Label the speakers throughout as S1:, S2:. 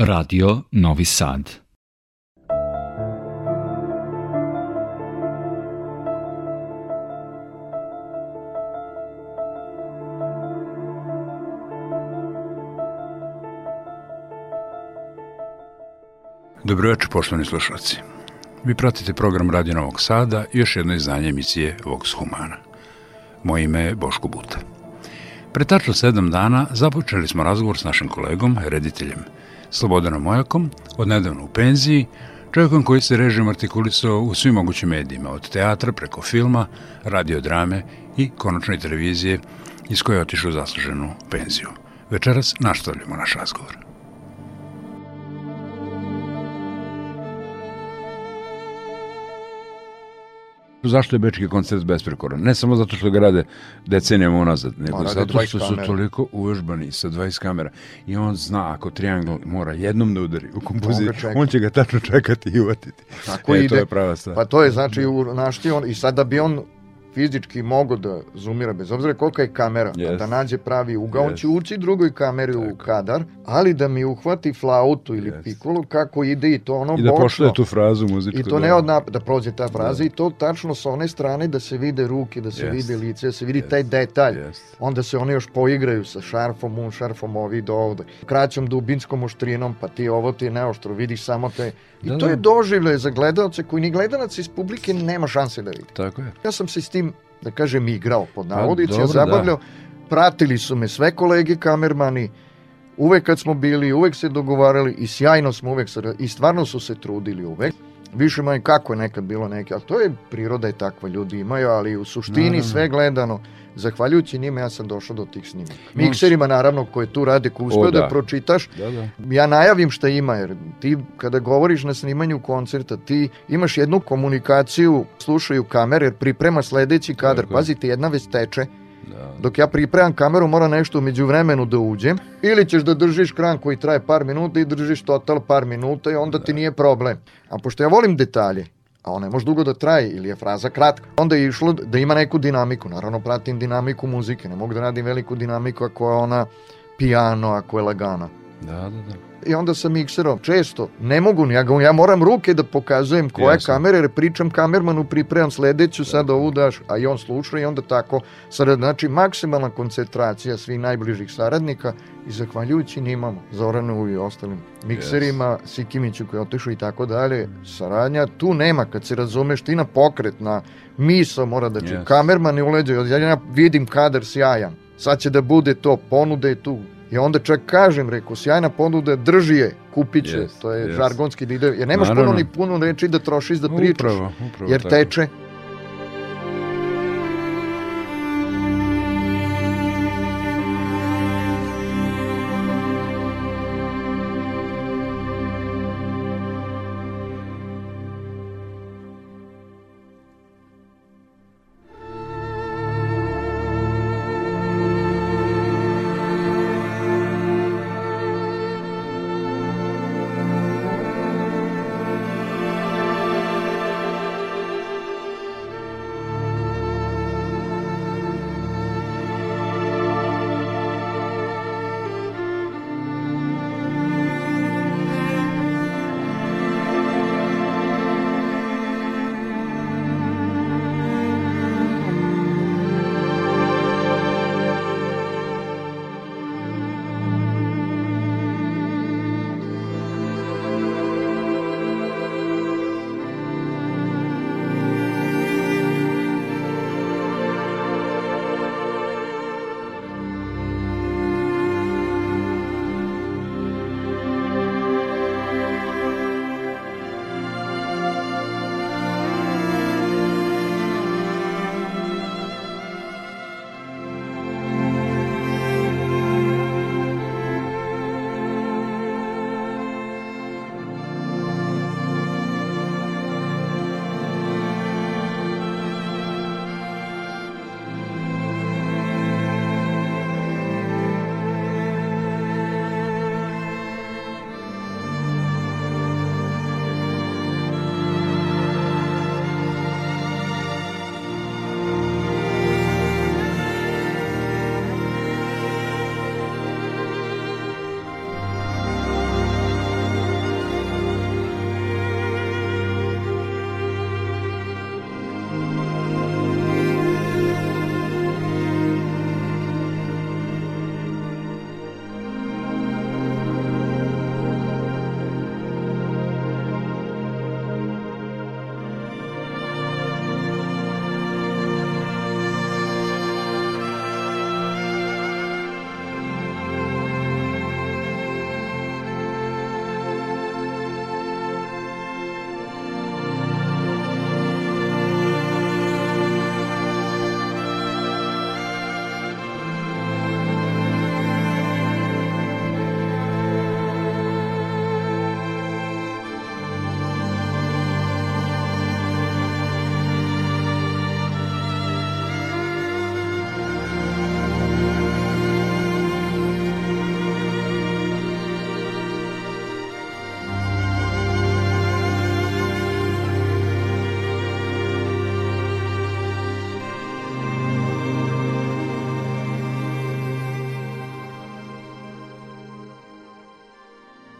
S1: Radio Novi Sad.
S2: Dobroveče, poštovani slušalci. Vi pratite program Radio Novog Sada i još jedno izdanje emisije Vox Humana. Moje ime je Boško Buta. Pre tačno sedam dana započeli smo razgovor s našim kolegom, rediteljem Slobodanom Mojakom, odnedavno u penziji, čovjekom koji se režim artikulisao u svim mogućim medijima, od teatra preko filma, radiodrame i konačne televizije iz koje je otišao zasluženu penziju. Večeras nastavljamo naš razgovor. Zašto je Bečki koncert besprekoran? Ne samo zato što ga rade decenijama unazad, nego Ma, zato što su toliko uvežbani sa 20 kamera. I on zna ako triangl mora jednom da udari u kompoziciju, on, on će ga tačno čekati i uvatiti.
S3: Tako e, ide. To je prava stvar. Pa to je znači u našti on, i sad da bi on fizički mogu da zoomira, bez obzira kolika je kamera, yes. da nađe pravi ugao, yes. on će ući drugoj kameri Tako. u kadar, ali da mi uhvati flautu ili yes. pikulu, kako ide i to ono
S2: I da bočno. pošle tu frazu muzičku.
S3: I to da. ne od nap da prođe ta fraza da. i to tačno sa one strane da se vide ruke, da se yes. vide lice, da se vidi yes. taj detalj. Yes. Onda se one još poigraju sa šarfom, un šarfom ovi do ovde. Kraćom dubinskom oštrinom, pa ti ovo ti neoštro, vidiš samo te I da, to da. je doživlje za gledalce koji ni gledalac iz publike nema šanse da vidi.
S2: Tako je.
S3: Ja sam se s tim, da kažem, igrao pod pa, navodici, ja zabavljao. Da. Pratili su me sve kolege kamermani, uvek kad smo bili, uvek se dogovarali i sjajno smo uvek, i stvarno su se trudili uvek više manje kako je nekad bilo neke, ali to je priroda je takva, ljudi imaju, ali u suštini naravno. sve gledano, zahvaljujući njima ja sam došao do tih snimaka. Mikserima naravno koje tu rade, ko uspeo da. da pročitaš, da, da. ja najavim šta ima, jer ti kada govoriš na snimanju koncerta, ti imaš jednu komunikaciju, slušaju kamere, jer priprema sledeći kadar, Tako. pazite, jedna već teče, Da. Dok ja pripremam kameru, mora nešto umeđu vremenu da uđem. Ili ćeš da držiš kran koji traje par minuta i držiš total par minuta i onda da. ti nije problem. A pošto ja volim detalje, a ona ne može dugo da traje ili je fraza kratka. Onda je išlo da ima neku dinamiku. Naravno, pratim dinamiku muzike. Ne mogu da radim veliku dinamiku ako je ona piano, ako je lagana.
S2: Da, da, da
S3: i onda sa mikserom. Često, ne mogu, ja, ga, ja moram ruke da pokazujem koje Jasne. kamere, jer pričam kamermanu, pripremam sledeću, sad ovu daš, a i on sluša i onda tako. Sad, znači, maksimalna koncentracija svih najbližih saradnika i zahvaljujući njimamo, Zoranu i ostalim mikserima, yes. Sikimiću koji je otišao i tako dalje, saradnja, tu nema, kad se razumeš, ti na pokret, na misao mora da. Yes. Kamerman ne uleđe, ja vidim kadar sjajan, sad će da bude to, ponude tu, I onda čak kažem, reko, sjajna ponuda, drži je, kupit će, yes, to je yes. žargonski da ide, jer nemaš Naravno. puno ni puno reči da trošiš da pričaš, upravo, upravo jer tako. teče.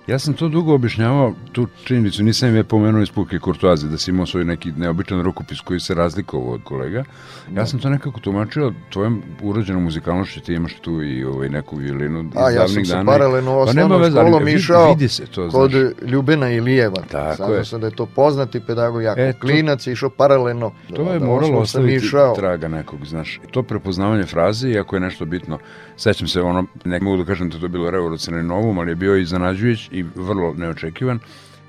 S2: Ja sam to dugo objašnjavao, tu činjenicu, nisam im je pomenuo iz puke kurtoaze, da si imao svoj neki neobičan rukopis koji se razlikovao od kolega. Ja sam to nekako tumačio tvojom urođenom muzikalnošću, ti imaš tu i ovaj, neku violinu iz
S3: A, ja sam se paralelno osnovnom pa školom vidi, išao vidi se to, kod znaš. Ljubena Ilijeva. Tako Sada je. sam da je to poznati pedagog, jako e, to, klinac, išao paralelno.
S2: To je da, moralo ostaviti išao. traga nekog, znaš. To prepoznavanje fraze, iako je nešto bitno, sećam se ono, ne mogu da kažem da to bilo revolucionarni novum, ali je bio iznenađujuć i vrlo neočekivan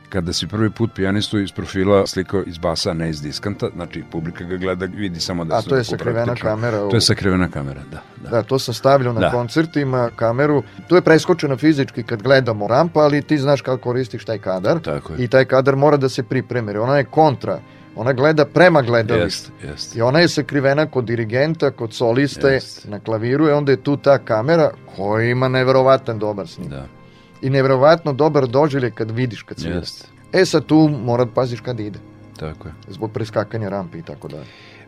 S2: kada si prvi put pijanistu iz profila slikao iz basa, ne iz diskanta, znači publika ga gleda, vidi samo da
S3: A to je sakrivena kamera.
S2: U... To je sakrivena kamera, da.
S3: Da, da to sam stavljao na da. koncertima, kameru. Tu je preskočeno fizički kad gledamo rampa, ali ti znaš kako koristiš taj kadar.
S2: Tako je.
S3: I taj kadar mora da se pripremi. Ona je kontra ona gleda prema gledalištu.
S2: Jest, jest.
S3: I ona je sakrivena kod dirigenta, kod soliste, jest. na klaviru i onda je tu ta kamera koja ima neverovatan dobar snim.
S2: Da
S3: i nevjerovatno dobar doživljaj kad vidiš kad se
S2: Jest.
S3: E sad tu mora da paziš kad ide.
S2: Tako je.
S3: Zbog preskakanja rampe i tako dalje.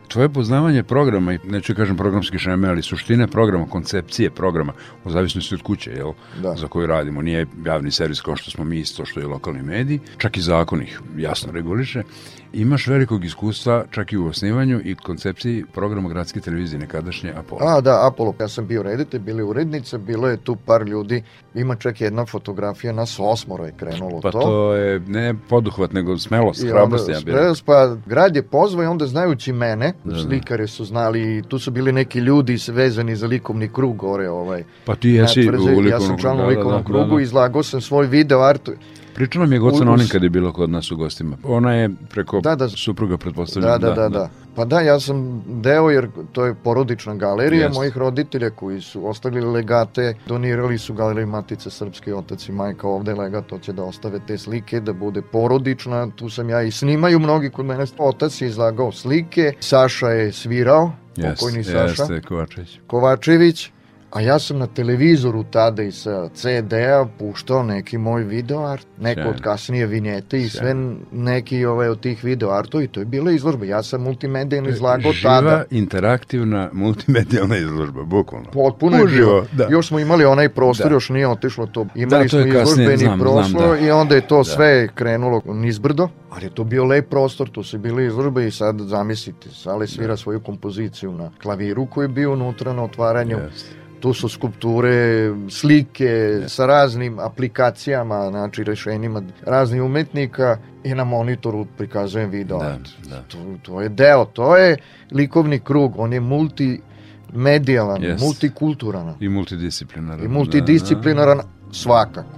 S2: Tvoje poznavanje programa, i neću kažem programski šeme, ali suštine programa, koncepcije programa, u zavisnosti od kuće, jel, da. za koju radimo, nije javni servis kao što smo mi isto što je lokalni mediji, čak i zakon ih jasno reguliše, imaš velikog iskustva čak i u osnivanju i koncepciji programa gradske televizije nekadašnje Apollo.
S3: A, da, Apollo, ja sam bio reditelj, bili urednice, bilo je tu par ljudi, ima čak jedna fotografija, nas osmoro je krenulo
S2: pa
S3: to.
S2: Pa to je ne poduhvat, nego smelost, hrabrost. Ja
S3: smelost, pa grad je pozvao i onda znajući mene, da, da. slikare su znali, tu su bili neki ljudi vezani za likovni krug gore. Ovaj,
S2: pa ti jesi u likovnom
S3: Ja sam član da, da, likovnom da, krugu, da, da. izlagao sam svoj video art
S2: Pričala mi je Gocan Onin kad je bilo kod nas u gostima. Ona je preko da, da, supruga pretpostavljena.
S3: Da, da, da, da, da. Pa da, ja sam deo jer to je porodična galerija Jest. mojih roditelja koji su ostavili legate, donirali su galeriju Matice Srpske, otac i majka ovde legat, će da ostave te slike, da bude porodična, tu sam ja i snimaju mnogi kod mene. Otac je izlagao slike, Saša je svirao, pokojni Saša.
S2: Jeste, Kovačević.
S3: Kovačević A ja sam na televizoru tada i sa CD-a puštao neki moj video art, neko Sjajno. od kasnije vinjete i sve neki ovaj, od tih video artova i to je bila izložba. Ja sam multimedijalno izlagao
S2: Živa,
S3: tada.
S2: Živa, interaktivna, multimedijalna izložba, bukvalno.
S3: Potpuno je bilo. Da. Još smo imali onaj prostor, da. još nije otišlo to. Imali da, to smo izložbeni prostor da. i onda je to da. sve krenulo nizbrdo. Ali je to bio lep prostor, tu su bili izložbe i sad zamislite, Sale svira da. svoju kompoziciju na klaviru koji je bio unutra na otvaranju. Yes tu su skulpture, slike ne. sa raznim aplikacijama, znači rešenjima raznih umetnika i na monitoru prikazujem video. Da, da. To, to je deo, to je likovni krug, on je multi medijalan, yes. multikulturalan.
S2: I multidisciplinaran.
S3: I multidisciplinaran da, da. svakako.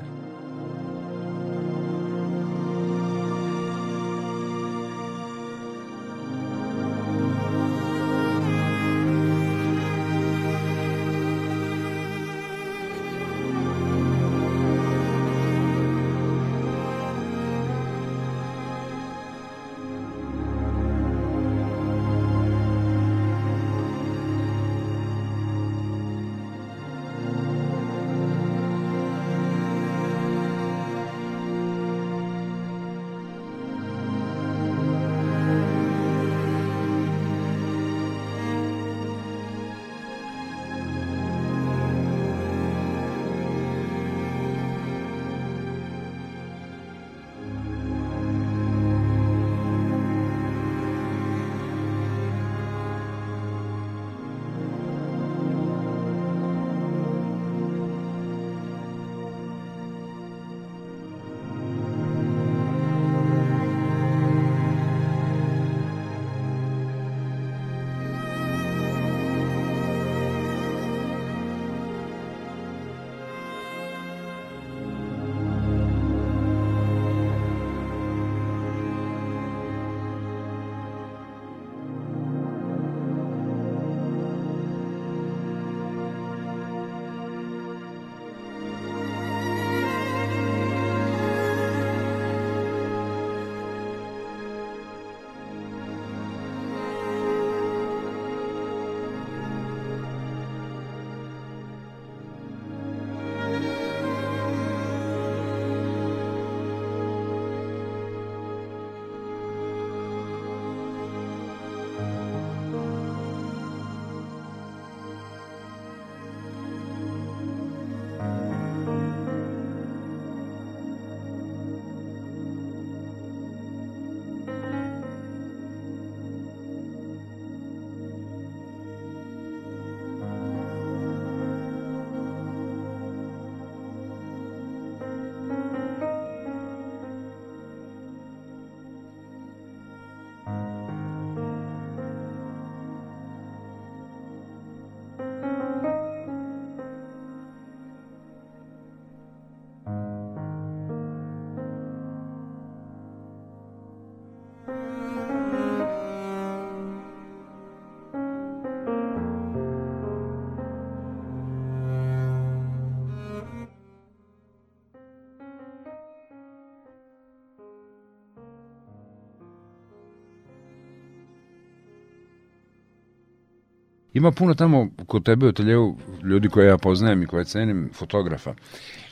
S2: Ima puno tamo kod tebe u ateljevu ljudi koje ja poznajem i koje cenim, fotografa.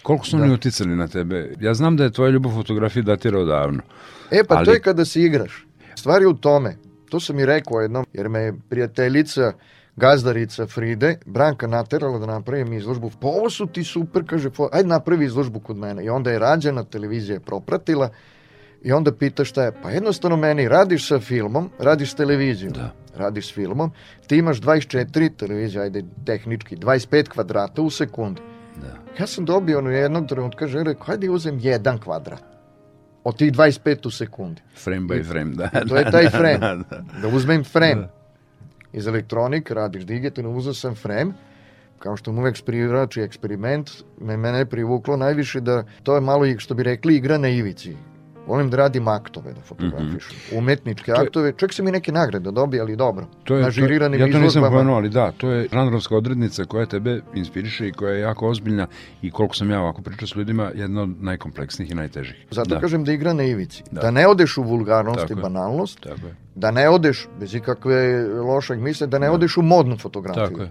S2: Koliko su da. oni uticali na tebe? Ja znam da je tvoja ljubav fotografiji datira odavno.
S3: E, pa ali... to je kada se igraš. Stvari u tome. To sam i rekao jednom, jer me je prijateljica gazdarica Fride, Branka naterala da napravim izložbu. Pa ovo su ti super, kaže, ajde napravi izložbu kod mene. I onda je rađena, televizija je propratila i onda pita šta je. Pa jednostavno meni, radiš sa filmom, radiš s televizijom. Da radiš s filmom, ti imaš 24 televizije, ajde tehnički, 25 kvadrata u sekundi. Da. Ja sam dobio ono jednog trenutka žele, hajde uzem jedan kvadrat od tih 25 u sekundi.
S2: Frame by frame, da.
S3: I to je taj frame. da, da. da uzmem frame. Da. Iz elektronik radiš digitalno, uzeo sam frame, kao što mu uvek privrači eksperiment, me mene privuklo najviše da to je malo, što bi rekli, igra na ivici. Volim da radim aktove, da fotografišem. Mm -hmm. Umetničke je, aktove. Čak sam i neke nagrade dobio, ali dobro.
S2: To je, na žiriranim to, ja to nisam pomenuo, ali da, to je žanrovska odrednica koja tebe inspiriše i koja je jako ozbiljna i koliko sam ja ovako pričao s ljudima, jedna od najkompleksnijih i najtežih.
S3: Zato da. kažem da igra na ivici. Da, da ne odeš u vulgarnost Tako i banalnost, Tako je. da ne odeš, bez ikakve lošeg misle, da ne da. odeš u modnu fotografiju. Tako je.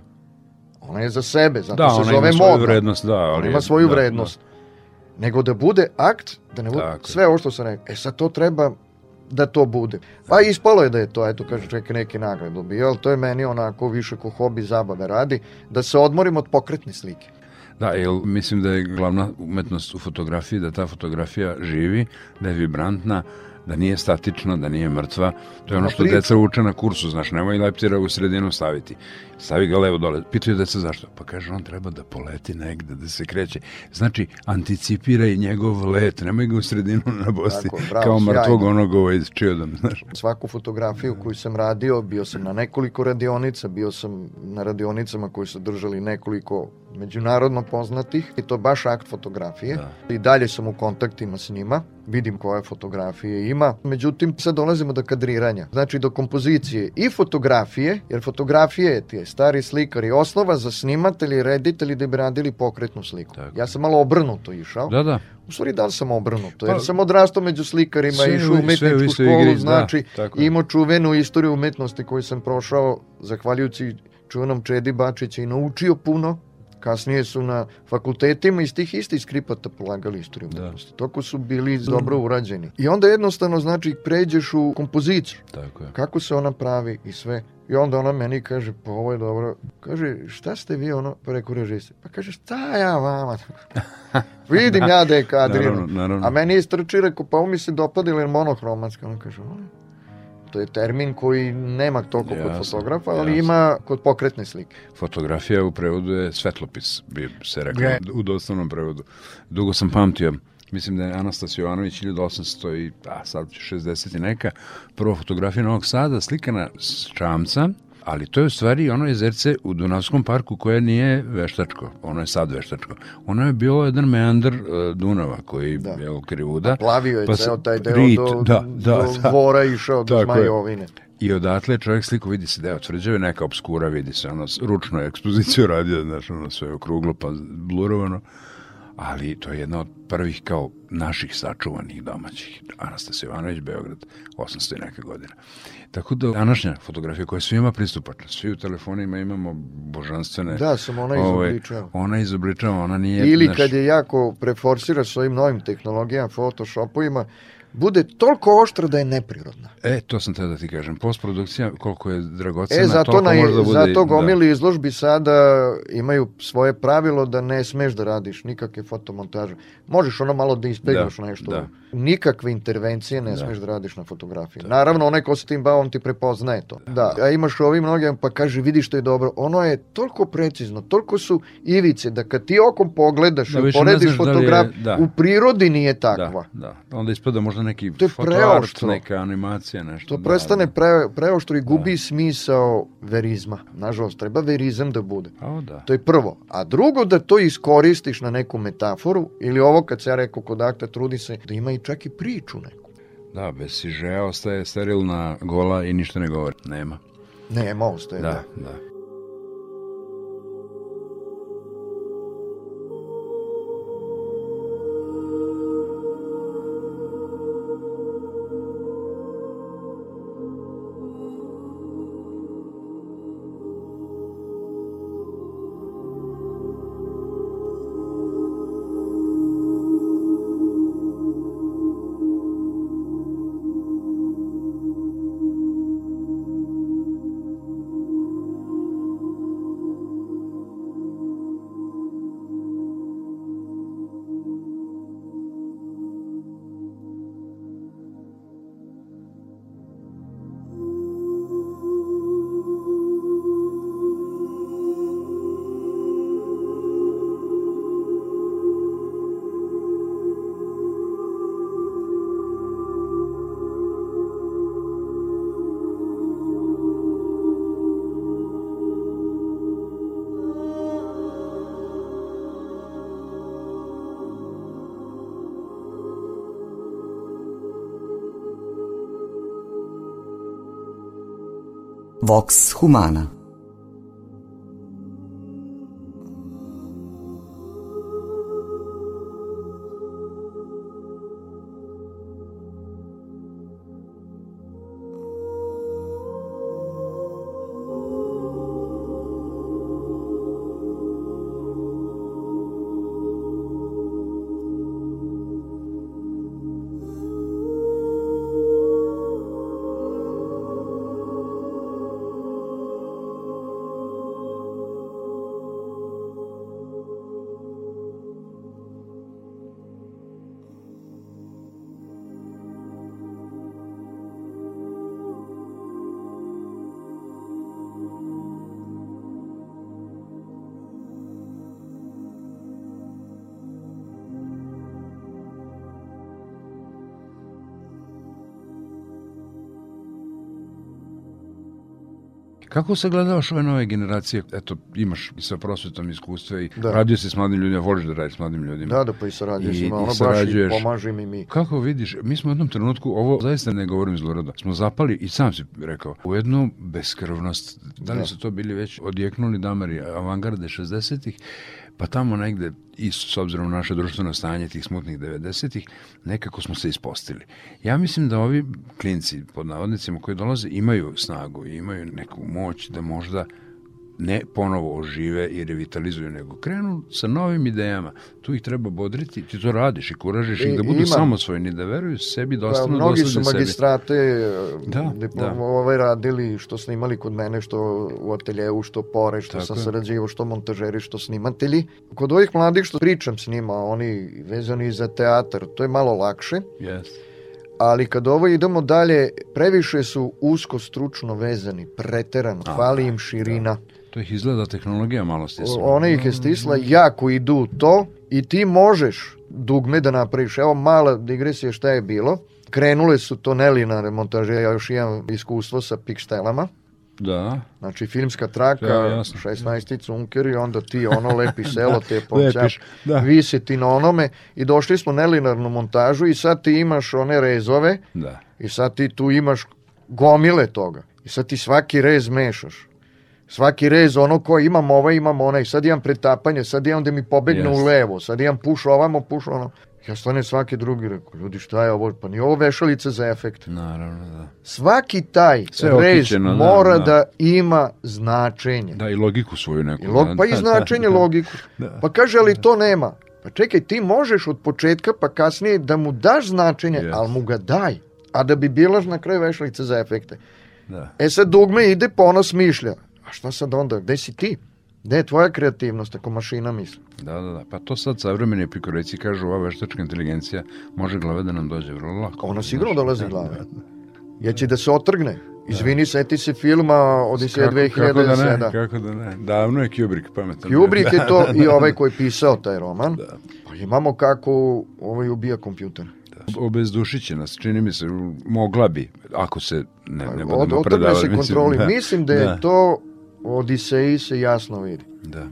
S3: Ona je za sebe, zato
S2: da,
S3: se zove modna. Da, ona ima
S2: svoju vrednost, da. Ali
S3: ona ima svoju da, vrednost. Da nego da bude akt, da ne bude Tako. sve ovo što sam rekao. E sad to treba da to bude. Pa ispalo je da je to, eto kaže čovjek neke nagrade dobio, ali to je meni onako više ko hobi zabave radi, da se odmorim od pokretne slike.
S2: Da, jel, mislim da je glavna umetnost u fotografiji, da ta fotografija živi, da je vibrantna, da nije statična, da nije mrtva. To je ono što deca uče na kursu, znaš, nemoj leptira u sredinu staviti. Stavi ga levo dole. Pitaju deca zašto? Pa kaže, on treba da poleti negde, da se kreće. Znači, anticipiraj njegov let, nemoj ga u sredinu nabosti, Tako, bravo, kao mrtvog onog ovaj čiodom, znaš.
S3: Svaku fotografiju koju sam radio, bio sam na nekoliko radionica, bio sam na radionicama koji su držali nekoliko međunarodno poznatih i to baš akt fotografije. Da. I dalje sam u kontaktima s njima, vidim koje fotografije ima. Međutim, sad dolazimo do kadriranja, znači do kompozicije i fotografije, jer fotografije ti je stari slikar i osnova za snimatelji, reditelji da bi radili pokretnu sliku. Tako. Ja sam malo obrnuto išao.
S2: Da, da.
S3: U stvari da li sam obrnuto, jer pa, sam odrastao među slikarima, i išao u umetničku školu, igri, da, znači da, imao čuvenu istoriju umetnosti koju sam prošao, zahvaljujući čuvenom Čedi Bačića i naučio puno, Kasnije su na fakultetima iz tih istih skripata polagali istoriju da. umetnosti. Toko su bili dobro urađeni. I onda jednostavno, znači, pređeš u kompoziciju. Tako je. Kako se ona pravi i sve. I onda ona meni kaže, pa ovo je dobro. Kaže, šta ste vi ono? Pa rekao režiste. Pa kaže, šta ja vama? Vidim ja da je kadriram. Naravno, naravno. A meni istrči, rekao, pa ovo mi se dopada ili monohromatska. Ona kaže, ovo To je termin koji nema toliko jasne, kod fotografa, ali jasne. ima kod pokretne slike.
S2: Fotografija u prevodu je svetlopis, bi se rekao, Gre. u doslovnom prevodu. Dugo sam pamtio, mislim da je Anastas Jovanović 1800 i, a sad 60 i neka, prva fotografija Novog Sada, slikana s čamca, ali to je u stvari ono jezerce u Dunavskom parku koje nije veštačko, ono je sad veštačko. Ono je bio jedan meandar uh, Dunava koji da. je krivuda.
S3: Plavio je pa ceo taj deo rit, do, da, da, do da, Vora išao do Zmajovine.
S2: I odatle čovjek sliku vidi se deo tvrđave, neka obskura vidi se, ono, ručno je ekspoziciju radio, znaš, ono sve okruglo pa blurovano ali to je jedna od prvih kao naših sačuvanih domaćih. Anastas Ivanović, Beograd, 800 i neke godine. Tako da današnja fotografija koja svima pristupačna, svi u telefonima imamo božanstvene...
S3: Da, sam ona izobličava.
S2: Ovaj, ona izobličava, ona nije...
S3: Ili naš... kad je jako preforsira svojim novim tehnologijama, photoshopovima, bude toliko oštra da je neprirodna.
S2: E, to sam te da ti kažem. Postprodukcija, koliko je dragocena,
S3: e, zato na, može da bude... Zato gomili da. izložbi sada imaju svoje pravilo da ne smeš da radiš nikakve fotomontaže. Možeš ono malo da ispeglaš da, nešto. Da. Nikakve intervencije ne da. smeš da radiš na fotografiji. Da. Naravno, onaj ko se tim bavom ti prepoznaje to. Da. da. A imaš ovi mnoge, pa kaže, vidi što je dobro. Ono je toliko precizno, toliko su ivice, da kad ti okom pogledaš da, i porediš fotografiju, da. u prirodi nije takva.
S2: Da, da. Onda ispada možda neki to je fotoart, neka animacija, nešto.
S3: To da, prestane da. pre, preoštro i gubi da. smisao verizma. Nažalost, treba verizam da bude.
S2: O, da.
S3: To je prvo. A drugo, da to iskoristiš na neku metaforu, ili ovo kad se ja rekao kod akta, trudi se da ima i čak i priču neku.
S2: Da, bez sižeja ostaje sterilna gola i ništa ne govori. Nema.
S3: Nema, ostaje.
S2: Da, da. da.
S4: Vox Humana
S2: Kako sagledavaš ove nove generacije? Eto, imaš i sa prosvetom iskustva i
S3: Da.
S2: radio si s mladim ljudima, voliš da radiš s mladim ljudima.
S3: Da, da, pa i sarađuješ
S2: I-
S3: ima,
S2: i
S3: ono baš i
S2: sarađuješ.
S3: pomaže mi.
S2: Kako vidiš, mi smo u jednom trenutku, ovo zaista ne govorim zlorada, smo zapali i sam si rekao, u jednu beskrvnost, da li
S3: Da.
S2: su to bili već odjeknuli damari avangarde 60-ih, pa tamo negde, i s obzirom na naše društveno stanje tih smutnih 90-ih, nekako smo se ispostili. Ja mislim da ovi klinci, pod navodnicima, koji dolaze, imaju snagu imaju neku moć da možda ne ponovo ožive i revitalizuju, nego krenu sa novim idejama. Tu ih treba bodriti, ti to radiš i kuražiš ih
S3: I-
S2: da budu
S3: ima.
S2: samosvojni, da veruju sebi, da
S3: Pa,
S2: ostanu
S3: mnogi su
S2: sebi.
S3: magistrate
S2: Da,
S3: da,
S2: da.
S3: ovaj radili što snimali kod mene, što u ateljevu, što pore, što
S2: Tako
S3: sam
S2: je.
S3: sarađivo, što montažeri, što snimatelji. Kod ovih mladih što pričam s njima, oni vezani za teatar, to je malo lakše,
S2: Yes.
S3: ali kad ovo idemo dalje, previše su usko stručno vezani, preterano,
S2: A,
S3: fali im širina.
S2: To ih izgleda tehnologija malo stisla.
S3: Ona ih je stisla, jako idu u to i ti možeš dugme da napraviš. Evo mala digresija šta je bilo. Krenule su to nelinare montaže, ja još imam iskustvo sa pikstelama.
S2: Da,
S3: Znači filmska traka,
S2: Ja, jasno.
S3: 16 cunker i onda ti ono lepi selo, te pomća,
S2: Lepiš, da.
S3: visi ti na onome i došli smo nelinarnu montažu i sad ti imaš one rezove
S2: da.
S3: i sad ti tu imaš gomile toga. I sad ti svaki rez mešaš. Svaki rez, ono ko imam ovaj, imam onaj, sad imam pretapanje, sad imam da mi pobegne
S2: Jest.
S3: u levo, sad imam puš ovamo, puš ono. Ja stane svaki drugi, rekao, ljudi šta je ovo, pa nije ovo vešalica za efekt.
S2: Naravno, da.
S3: Svaki taj
S2: Sve
S3: rez
S2: okićeno, da,
S3: mora
S2: da.
S3: da. ima značenje.
S2: Da, i logiku svoju neku.
S3: I log,
S2: da,
S3: pa i
S2: da,
S3: značenje,
S2: da,
S3: logiku.
S2: Da.
S3: Pa kaže, ali to nema. Pa čekaj, ti možeš od početka pa kasnije da mu daš značenje,
S2: Jest.
S3: ali mu ga daj. A da bi bila na kraju vešalica za efekte.
S2: Da.
S3: E sad dugme ide pa ono smišlja. A šta sad onda? Gde si ti? Gde je tvoja kreativnost ako mašina misli?
S2: Da, da, da. Pa to sad savremeni epikureci kažu ova veštačka inteligencija može glave da nam dođe vrlo lako.
S3: Ona sigurno dolazi
S2: da,
S3: glave.
S2: da, da.
S3: Jer će da se otrgne. Izvini, seti se filma Odiseja
S2: Kako, kako da ne,
S3: 2007.
S2: kako da ne. Davno je Kubrick pametan.
S3: Kubrick je
S2: Da,
S3: to
S2: da,
S3: i
S2: da.
S3: ovaj koji je pisao taj roman.
S2: Da.
S3: Pa imamo kako ovaj ubija kompjuter.
S2: Obezdušit će nas, čini mi se, mogla bi, ako se ne, ne
S3: Od,
S2: budemo
S3: otrgne
S2: predavali.
S3: se kontroli.
S2: da.
S3: Mislim da je
S2: Da.
S3: to Odiseji se jasno vidi.
S2: Da.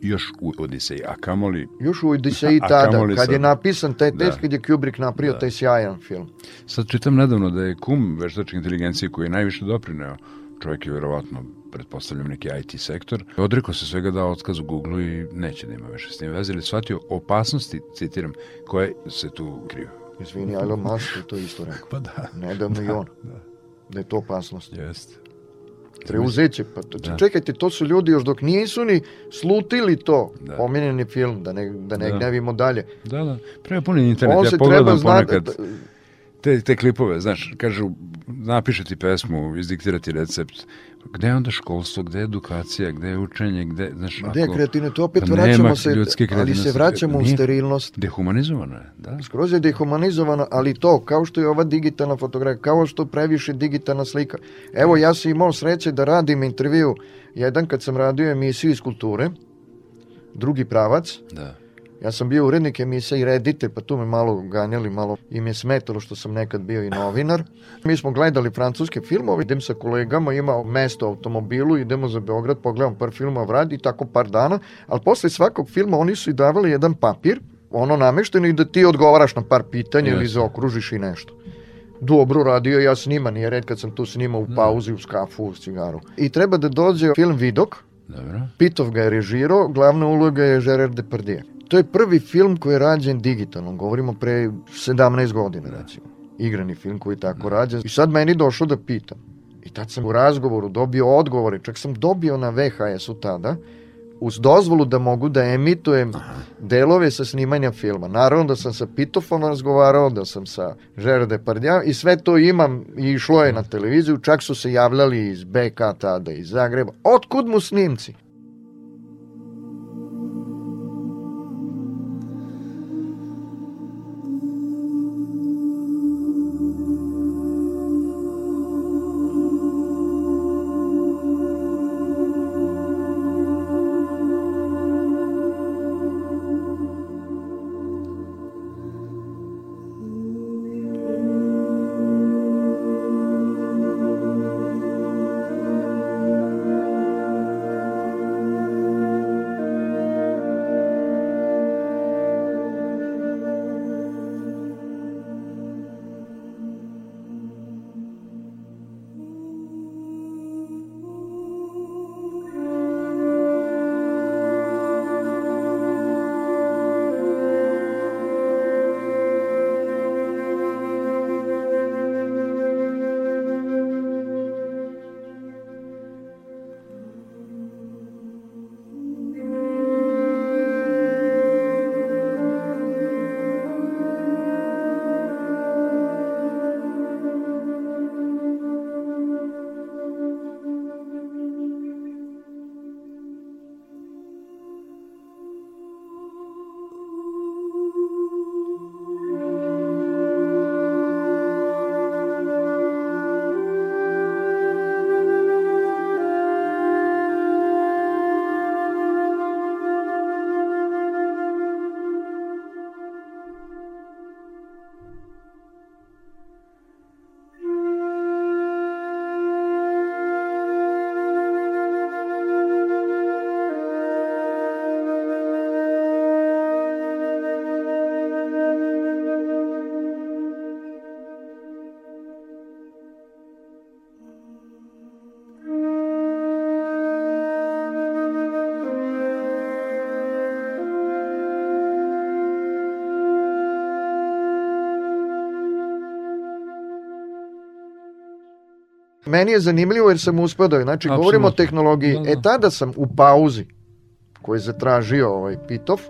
S2: Još u Odiseji, a kamoli,
S3: Još u Odiseji
S2: A
S3: tada, kad je
S2: sad.
S3: napisan taj tekst,
S2: Da.
S3: kad je Kubrick napravio taj sjajan film.
S2: sad čitam nedavno da je kum veštačke inteligencije koji je najviše doprineo, čovjek je verovatno, pretpostavljam neki IT sektor, odrekao se svega dao otkaz u Google i neće da ima više s tim veze, ili shvatio opasnosti, citiram, koje se tu kriju.
S3: Izvini, Elon Musk je to isto rekao.
S2: Pa da,
S3: Nedavno i on. Da je to opasnost.
S2: jeste.
S3: Preuzeće, pa to,
S2: Da.
S3: čekajte, to su ljudi još dok nisu ni slutili to,
S2: Da.
S3: pominjeni film, da ne, da ne
S2: Da.
S3: gnevimo dalje.
S2: Da, da. Prema puni internet,
S3: On
S2: ja pogledam ponekad te, te klipove, znaš, kažu, napiše ti pesmu, izdiktirati recept, gde je onda školstvo, gde je edukacija, gde je učenje, gde, znaš,
S3: gde je kreativno, to opet
S2: pa
S3: vraćamo se, ali se vraćamo u
S2: Nije-
S3: sterilnost.
S2: Dehumanizovano je, da.
S3: Skroz je dehumanizovano, ali to, kao što je ova digitalna fotografija, kao što previše digitalna slika. Evo, ja sam imao sreće da radim intervju, jedan kad sam radio emisiju iz kulture, drugi pravac,
S2: Da.
S3: Ja sam bio urednik emisije i reditelj, pa tu me malo ganjali, malo im je smetalo što sam nekad bio i novinar. Mi smo gledali francuske filmove, idem sa kolegama, ima mesto u automobilu, idemo za Beograd, pogledam par filmova vradi i tako par dana, ali posle svakog filma oni su i davali jedan papir, ono namešteno i da ti odgovaraš na par pitanja ili
S2: Jasno.
S3: zaokružiš i nešto. dobro radio, ja snimam, nije red kad sam tu snimao u pauzi, u skafu, u cigaru. I treba da dođe film Vidok,
S2: Dobro.
S3: Pitov ga je režirao, glavna uloga je Gerard Depardieu. To je prvi film koji je rađen digitalno, govorimo pre 17 godina recimo. Igrani film koji je tako rađen. I sad meni došlo da pitam. I tad sam u razgovoru dobio odgovore, čak sam dobio na VHS-u tada, uz dozvolu da mogu da emitujem delove sa snimanja filma. Naravno da sam sa Pitofom razgovarao, da sam sa Gerard Depardieu i sve to imam i išlo je na televiziju, čak su se javljali iz BK tada, iz Zagreba. Otkud mu snimci? Meni je zanimljivo jer sam uspeo da, znači
S2: Apsolutno.
S3: govorimo o tehnologiji.
S2: Da, da.
S3: E tada sam u pauzi koji je zatražio ovaj Pitov,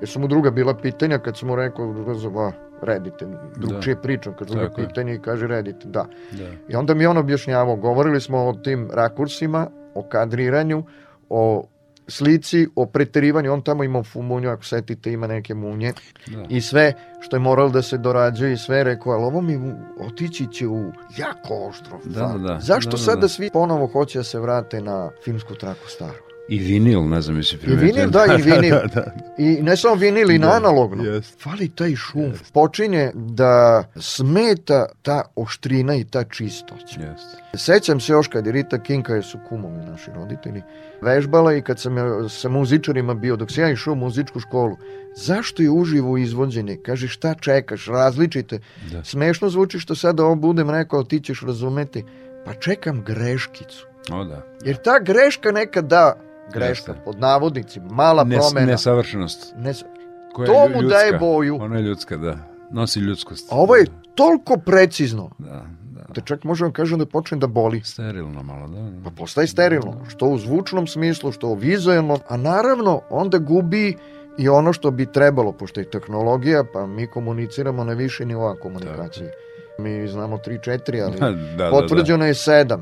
S3: jer su mu druga bila pitanja kad sam mu rekao, a, redite, drugčije da. pričam, kad druga
S2: Tako je.
S3: pitanje i kaže redite, da.
S2: Da.
S3: I onda mi je on objašnjavao, govorili smo o tim rakursima, o kadriranju, o slici, o preterivanju, on tamo ima fumunju, ako setite, ima neke munje
S2: Da.
S3: i sve što je moralo da se dorađuje i sve rekao, ali ovo mi otići će u jako oštro.
S2: Da, da, da.
S3: Zašto
S2: Da, da,
S3: sada
S2: da.
S3: svi ponovo hoće da se vrate na filmsku traku staru?
S2: I vinil, ne znam jesi
S3: I
S2: primetio.
S3: vinil, da, i vinil.
S2: da, da.
S3: I ne samo vinil, i na
S2: Da,
S3: analogno.
S2: jest.
S3: Fali taj šum. Počinje da smeta ta oštrina i ta čistoća.
S2: Jeste.
S3: Sećam se još kad je Rita Kinka, jer su kumovi naši roditelji, vežbala i kad sam ja sa muzičarima bio, dok sam ja išao u muzičku školu, zašto je uživo izvođenje? Kaže, šta čekaš, različite.
S2: Da.
S3: Smešno zvuči što sada ovo budem rekao, ti ćeš razumeti. Pa čekam greškicu.
S2: O da.
S3: Jer ta greška nekad da, greška,
S2: Jeste.
S3: pod navodnicima, mala
S2: Nes,
S3: promena.
S2: nesavršenost.
S3: Ne,
S2: Koja
S3: To mu
S2: ljudska.
S3: daje boju.
S2: Ona je ljudska, da. Nosi ljudskost.
S3: a ovo je toliko precizno,
S2: Da, da.
S3: da čak možemo kažem da počne da boli.
S2: Sterilno malo, da. da.
S3: Pa postaje sterilno, što u zvučnom smislu, što u vizualnom, a naravno onda gubi i ono što bi trebalo, pošto je tehnologija, pa mi komuniciramo na više nivoa komunikacije. Mi znamo 3-4, ali
S2: Da, da, da.
S3: potvrđeno je 7.
S2: Da.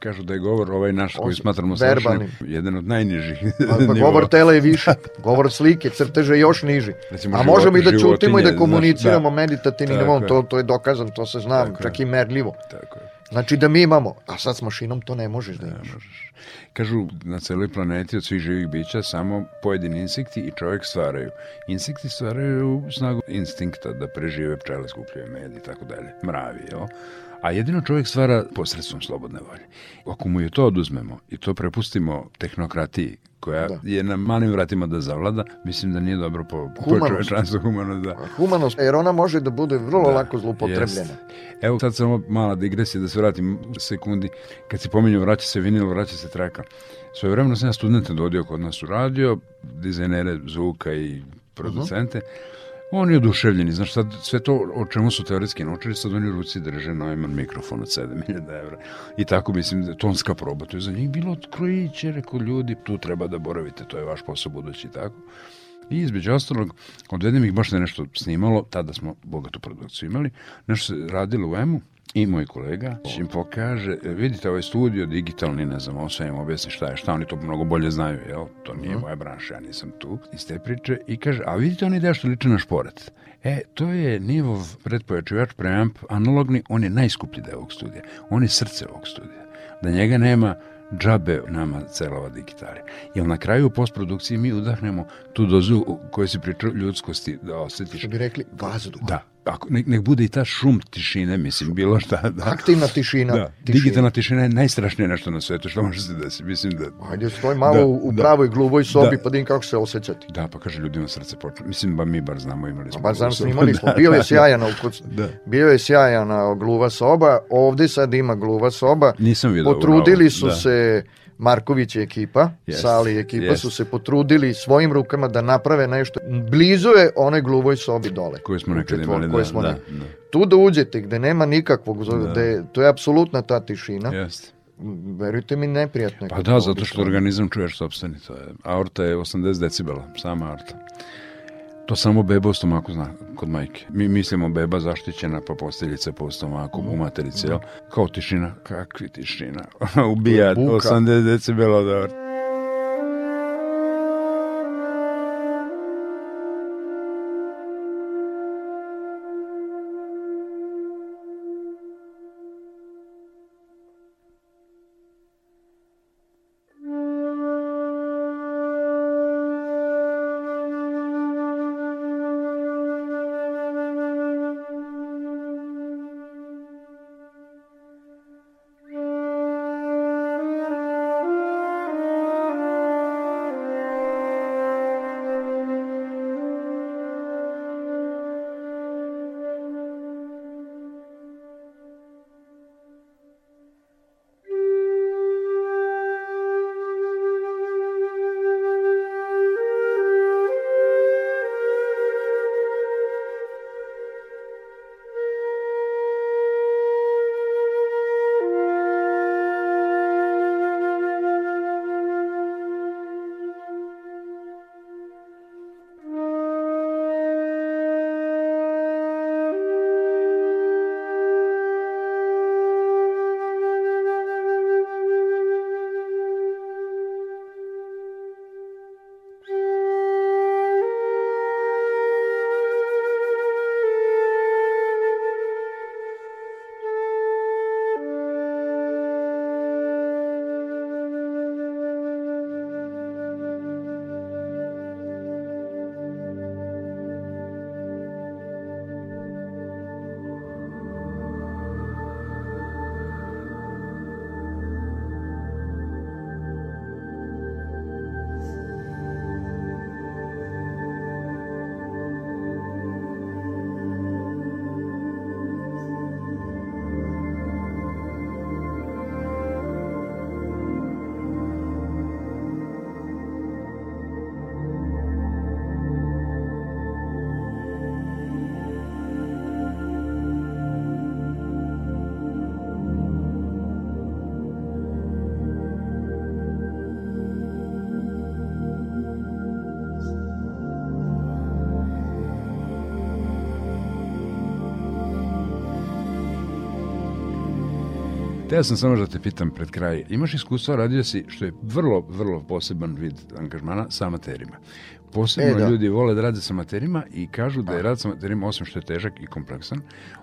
S2: Kažu da je govor ovaj naš koji smatramo savršenim, jedan od najnižih
S3: Pa, pa govor tela je više, govor slike, crteže je još niži.
S2: Recimo,
S3: A
S2: život-
S3: možemo i da ćutimo i da komuniciramo
S2: znaš,
S3: meditativnim nivom,
S2: je.
S3: to, to je dokazano, to se zna,
S2: Tako je.
S3: čak i merljivo.
S2: Tako je.
S3: Znači da mi imamo, a sad s mašinom to ne možeš da
S2: Ne
S3: imaš.
S2: možeš. Kažu, na celoj planeti od svih živih bića samo pojedini insekti i čovjek stvaraju. Insekti stvaraju snagu instinkta da prežive pčele, skupljaju med i tako dalje. Mravi, jel? A jedino čovjek stvara posredstvom slobodne volje. Ako mu je to oduzmemo i to prepustimo tehnokratiji koja da. je na malim vratima da zavlada, mislim da nije dobro po, humanost. po čovečanstvu humanost. Da.
S3: Humanost, jer ona može da bude vrlo da, lako zlupotrebljena. Jest.
S2: Evo sad samo mala digresija da se vratim sekundi. Kad se pominju vraća se vinil, vraća se traka. Svoje vremeno sam ja studente dodio kod nas u radio, dizajnere zvuka i producente. Uh -huh Oni oduševljeni, znaš, sad sve to o čemu su teoretski naučili, sad oni u ruci drže Neumann mikrofon od 7000 evra. I tako, mislim, da tonska proba, to je za njih bilo otkrojiće, rekao ljudi, tu treba da boravite, to je vaš posao budući tako. I između ostalog, odvedem ih baš da nešto snimalo, tada smo bogatu produkciju imali, nešto se radilo u EMU, I moj kolega im pokaže, vidite ovaj studio digitalni, ne znam, on sve im objasni šta je, šta oni to mnogo bolje znaju, jel? To nije uh moja branša, ja nisam tu iz te priče. I kaže, a vidite oni deo što liče na šporet. E, to je nivo predpojačivač preamp analogni, on je najskuplji deo ovog studija. On je srce ovog studija. Da njega nema, džabe nama celova digitalija. Jer na kraju u postprodukciji mi udahnemo tu dozu koju si pričao ljudskosti da osjetiš.
S3: Što bi rekli, vazduh.
S2: Da, ako, nek, nek bude i ta šum tišine, mislim, bilo šta. Da.
S3: Aktivna tišina.
S2: Da. Tišina. Digitalna tišina je najstrašnije nešto na svetu, što može se desiti, mislim da...
S3: Ajde, stoj malo da, u da. pravoj gluvoj sobi, da. pa din kako se osjećati.
S2: Da, pa kaže, ljudima srce počne. Mislim, ba mi bar znamo, imali smo.
S3: Ba znam, imali smo, bio je sjajan, da. bio je sjajana gluva soba, ovde sad ima gluva soba.
S2: Nisam vidio.
S3: Potrudili su da. se Marković i ekipa, yes. Sali i ekipa yes. su se potrudili svojim rukama da naprave nešto. Blizu je onoj gluvoj sobi dole.
S2: Koje smo nekad imali, da, smo da, da.
S3: Tu da uđete gde nema nikakvog, da. gde, to je apsolutna ta tišina.
S2: Jeste
S3: verujte mi neprijatno.
S2: Pa da, zato što organizam čuješ sobstveni. To je, aorta je 80 decibela, sama aorta. To samo beba u stomaku zna kod majke. Mi mislimo beba zaštićena pa posteljica po stomaku u materici, jel? Kao tišina, kakvi tišina. Ubija 80 decibela od Teo sam samo da te pitam pred kraj. Imaš iskustva, radio si, što je vrlo, vrlo poseban vid angažmana sa amaterima. Posebno e, da. ljudi vole da rade sa materima i kažu da je rad sa materima, osim što je težak i kompleksan,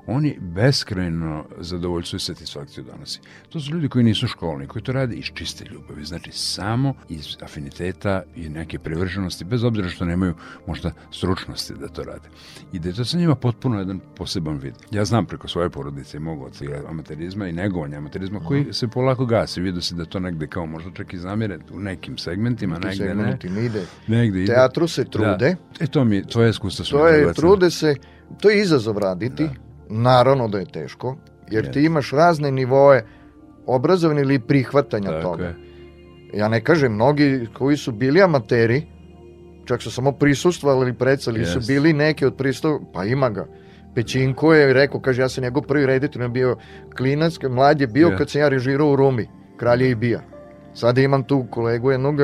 S2: oni beskrajno zadovoljstvo i satisfakciju donosi. To su ljudi koji nisu školni, koji to rade iz čiste ljubavi, znači samo iz afiniteta i neke privrženosti, bez obzira što nemaju možda stručnosti da to rade. I da je to sa njima potpuno jedan poseban vid. Ja znam preko svoje porodice mogu od amaterizma i negovanja amaterizma koji se polako gasi. Vidio se da to negde kao možda čak i zamire u nekim segmentima, negde ne.
S3: ide.
S2: Negde ide.
S3: Teatru se trude.
S2: Da. E to mi, to je iskustvo su
S3: To je, trude se, to je izazov raditi.
S2: Da.
S3: Naravno da je teško, jer
S2: Jeste.
S3: ti imaš razne nivoe obrazovanja ili prihvatanja
S2: Tako
S3: toga.
S2: je.
S3: Ja ne kažem, mnogi koji su bili amateri, čak su samo prisustvovali ili predstavili, su
S2: Jeste.
S3: bili neki od pristup, pa ima ga. Pećinko je rekao, kaže, ja sam njegov prvi reditelj, on je bio klinac, mlad je bio
S2: Je.
S3: kad sam ja režirao u Rumi, Kralje i bija. Sada imam tu kolegu jednog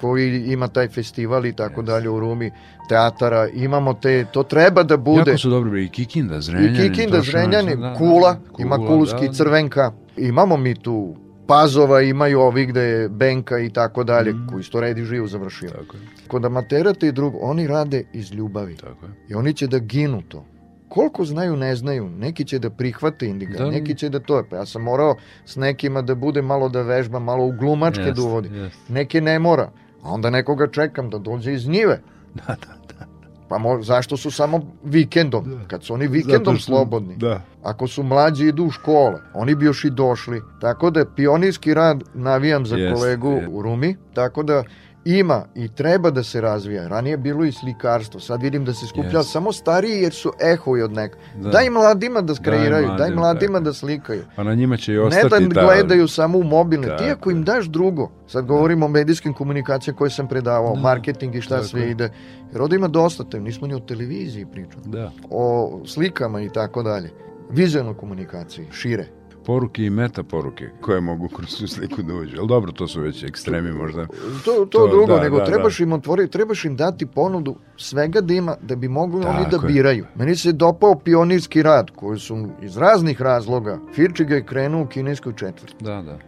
S3: koji ima taj festival i tako dalje u Rumi, teatara, imamo te, to treba da bude.
S2: Jako su dobro i Kikinda, Zrenjanin.
S3: I Kikinda,
S2: Tošanac,
S3: Zrenjani,
S2: da, da,
S3: Kula,
S2: da,
S3: ima
S2: Kula,
S3: Kulski,
S2: da, da.
S3: Crvenka. Imamo mi tu Pazova, imaju ovi gde je Benka i tako dalje,
S2: Mm.
S3: koji isto redi živo završio.
S2: Tako je,
S3: Kod amaterata i drugo, oni rade iz ljubavi
S2: tako je.
S3: i oni će da ginu to. Koliko znaju, ne znaju. Neki će da prihvate indiga,
S2: Da.
S3: neki će da to. Pa ja sam morao s nekima da bude malo da vežba, malo u glumačke
S2: Jeste,
S3: da uvodi.
S2: jeste.
S3: Neke ne mora. A onda nekoga čekam da dođe iz njive.
S2: Da, da, da.
S3: Pa mo, zašto su samo vikendom?
S2: Da.
S3: Kad su oni vikendom
S2: što-
S3: slobodni.
S2: Da.
S3: Ako su mlađi idu u škole, oni bi još i došli. Tako da pionirski rad navijam za
S2: Jest,
S3: kolegu
S2: jest.
S3: u Rumi, tako da ima i treba da se razvija. Ranije je bilo i slikarstvo, sad vidim da se skuplja
S2: Jest.
S3: samo stariji jer su ehovi od neka.
S2: Da.
S3: Daj mladima da skreiraju, daj
S2: mladima,
S3: mladima
S2: tako.
S3: da slikaju.
S2: Pa na njima će i
S3: Ne
S2: ostati
S3: da
S2: ta...
S3: gledaju samo u mobilne, ti ako im daš drugo, sad govorimo o medijskim komunikacijama koje sam predavao,
S2: Da.
S3: marketing i šta
S2: Tako
S3: sve ide. Jer ovdje ima dosta te, nismo ni o televiziji pričali,
S2: Da.
S3: o slikama i tako dalje. Vizualnoj komunikaciji, šire.
S2: Poruke i meta poruke koje mogu kroz tu sliku da uđu. Ali dobro, to su već ekstremi možda.
S3: To, to,
S2: To,
S3: drugo,
S2: da,
S3: nego
S2: da,
S3: trebaš im otvoriti, trebaš im dati ponudu svega da ima, da bi mogli oni da
S2: Tako je.
S3: biraju. Meni se dopao pionirski rad, koji su iz raznih razloga, Firčiga je krenuo u kineskoj četvrti.
S2: Da, da.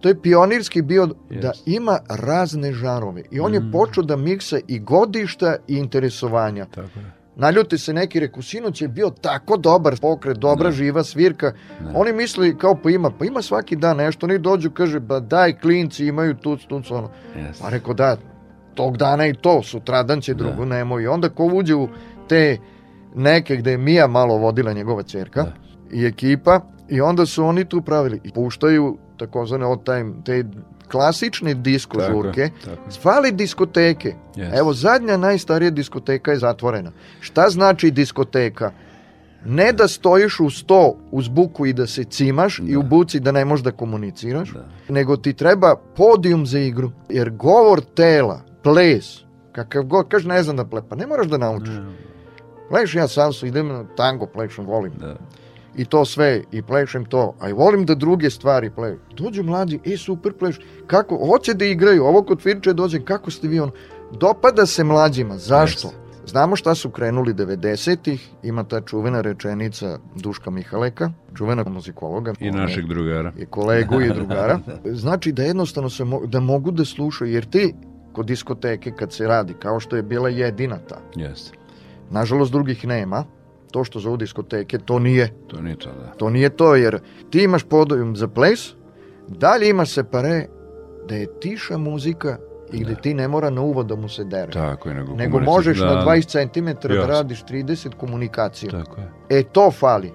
S3: To je pionirski bio da
S2: Jest.
S3: ima razne žarove. I on je
S2: Mm.
S3: počeo da miksa i godišta i interesovanja.
S2: Tako je.
S3: Naljuti se neki, reku, sinoć je bio tako dobar pokret, dobra
S2: Da.
S3: živa svirka.
S2: Da.
S3: Oni misli kao pa ima, pa ima svaki dan nešto. Oni dođu, kaže, ba daj, klinci imaju tuc, tuc, ono.
S2: Jeste.
S3: Pa rekao da, tog dana i to, sutradan će drugo, nemoj. I onda ko uđe u te neke gde je Mija malo vodila njegova čerka
S2: Da.
S3: i ekipa i onda su oni tu pravili i puštaju takozvane old time, te klasične disko
S2: Tako
S3: žurke,
S2: tako je.
S3: Fali diskoteke.
S2: Jeste.
S3: Evo, zadnja najstarija diskoteka je zatvorena. Šta znači diskoteka? Ne da stojiš u sto uz buku i da se cimaš i u buci da ne možeš da komuniciraš,
S2: Da.
S3: nego ti treba podijum za igru. Jer govor tela, ples, kakav god, kaže ne znam da ple, pa ne moraš da naučiš. Pleš ja salsu, idem na tango, plešem, volim.
S2: Da.
S3: I to sve, i plešem to, a i volim da druge stvari pleš. Dođu mlađi, e super pleš, kako, hoće da igraju, ovo kod Firče dođe, kako ste vi on, dopada se mlađima, zašto?
S2: Jeste.
S3: Znamo šta su krenuli 90-ih, ima ta čuvena rečenica Duška Mihaleka, čuvena muzikologa.
S2: I našeg drugara.
S3: I kolegu i drugara. Znači da jednostavno se mo- da mogu da slušaju, jer ti kod diskoteke kad se radi, kao što je bila jedina ta,
S2: Jeste.
S3: nažalost drugih nema, to što zovu diskoteke, to nije
S2: To nije to, da.
S3: to nije to, jer ti imaš podijum za ples, dalje imaš separe da je tiša muzika i gde ti ne mora na uvod da mu se dere.
S2: Tako je. Nego,
S3: Nego možeš
S2: da,
S3: na 20 cm da radiš 30 komunikaciju.
S2: Tako je.
S3: E, to fali.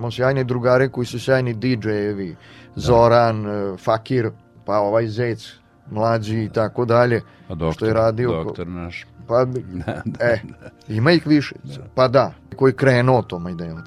S3: Imamo sjajne drugare koji su sjajni DJ-evi, Zoran, da. Fakir, pa ovaj Zec, mlađi i tako dalje,
S2: doktor,
S3: što je radio.
S2: Doktor naš.
S3: Pa, da, da, e, ima ih više. Da. Pa da, koji krenuo tom idejom.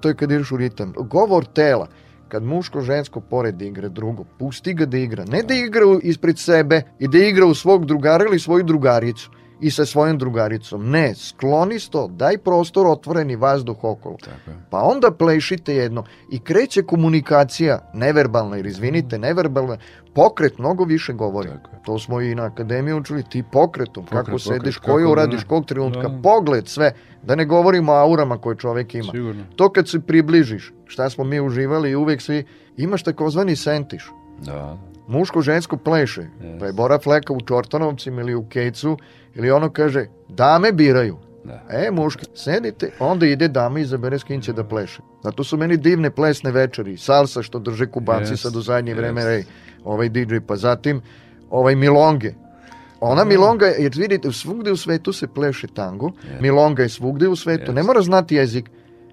S3: To je kad ideš u ritam. Govor tela, kad muško žensko pored igra drugo, pusti ga da igra. Ne da igra ispred sebe i da igra u svog drugara ili svoju drugaricu i sa svojom drugaricom. Ne, skloni sto, daj prostor otvoreni vazduh okolo. Tako. Pa onda plešite jedno i kreće komunikacija neverbalna, jer izvinite, neverbalna, pokret mnogo više govori. Tako. To smo i na akademiji učili, ti pokretom, pokret, kako sediš, pokret, koju uradiš, kog trenutka, da. pogled, sve. Da ne govorimo o aurama koje čovek ima. Sigurno. To kad se približiš, šta smo mi uživali i uvek svi, imaš takozvani sentiš. Da. Muško-žensko pleše. Yes. Pa je Bora Fleka u Čortanovcima ili u Kejcu ili ono kaže, dame biraju. Da. E, muški, sedite, onda ide dama i izabere s kim će da pleše. Zato su meni divne plesne večeri, salsa što drže kubanci yes. sad u zadnje yes. vreme, rej, ovaj DJ, pa zatim ovaj milonge. Ona mm. milonga, jer vidite, svugde u svetu se pleše tango, yes. milonga je svugde u svetu, yes. ne mora znati jezik,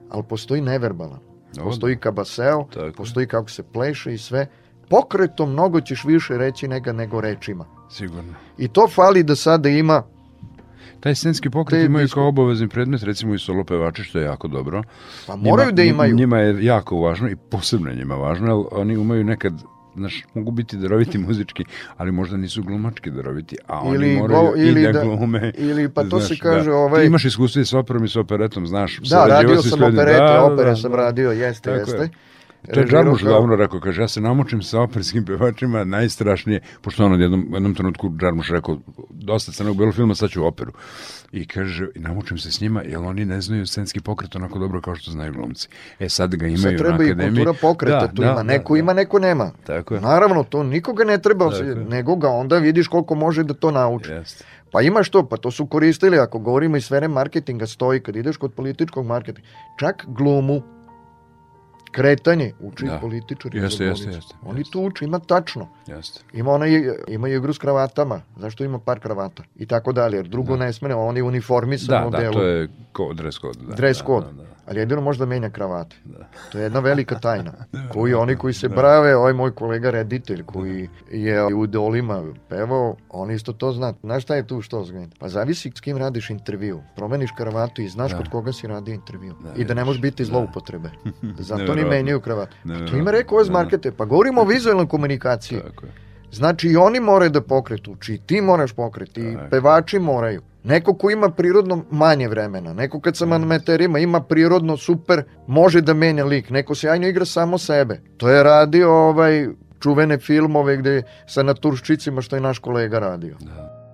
S3: ali postoji neverbalan. Postoji kabaseo, Tako. postoji kako se pleše i sve. Pokretom mnogo ćeš više reći nego, nego rečima.
S2: Sigurno.
S3: I to fali da sada ima
S2: taj scenski pokret Te imaju kao obavezni predmet, recimo i solo pevači, što je jako dobro.
S3: Pa moraju njima, da imaju.
S2: Njima je jako važno i posebno njima važno, jer oni umeju nekad znaš, mogu biti daroviti muzički, ali možda nisu glumački daroviti, a oni ili moraju go, ili i da, da glume.
S3: Ili pa to znaš, se kaže da. ovaj...
S2: Ti imaš iskustvo i sa operom i sa operetom, znaš.
S3: Da, radio sam operete, da, opere da, sam da, radio, jeste, jeste. Je.
S2: To je Džarmuš kao... davno rekao, kaže, ja se namučim sa operskim pevačima najstrašnije, pošto on u jednom, jednom trenutku Džarmuš rekao, dosta crnog bilo filma, sad ću operu. I kaže, namučim se s njima, jer oni ne znaju scenski pokret onako dobro kao što znaju glumci. E sad ga imaju sad
S3: treba
S2: na akademiji.
S3: i kultura pokreta, da, tu da, ima, neko da, ima, neko nema. Tako je. Naravno, to nikoga ne treba, Tako nego ga onda vidiš koliko može da to nauči. Jeste. Pa imaš to, pa to su koristili, ako govorimo iz sfere marketinga, stoji kad ideš kod političkog marketinga. Čak glumu, kretanje uči da. političari.
S2: Jeste, jeste, jeste.
S3: Oni to uče, ima tačno.
S2: Jeste.
S3: Ima onaj, ima igru s kravatama. Zašto ima par kravata? I tako dalje. Jer drugo da. ne smene, on je uniformisan
S2: da, modelu. Da, to je ko, dress code. Da,
S3: dress
S2: da,
S3: code. Da, da, ali jedino možda menja kravate. Da. To je jedna velika tajna. Koju oni koji se brave, ovaj moj kolega reditelj koji je u dolima pevao, on isto to zna. Znaš šta je tu što zna? Pa zavisi s kim radiš intervju. Promeniš kravatu i znaš da. kod koga si radio intervju. Da, I da ne može biti da. zloupotrebe. Zato ni menjaju kravatu. Pa to ima rekao iz markete. Pa govorimo o vizualnoj komunikaciji. Tako je. Znači i oni moraju da pokretu, či ti moraš pokreti, i pevači moraju. Neko ko ima prirodno manje vremena, neko kad sa manmeterima ima prirodno super, može da menja lik, neko sjajno igra samo sebe. To je radio ovaj čuvene filmove gde sa naturščicima što je naš kolega radio. Da.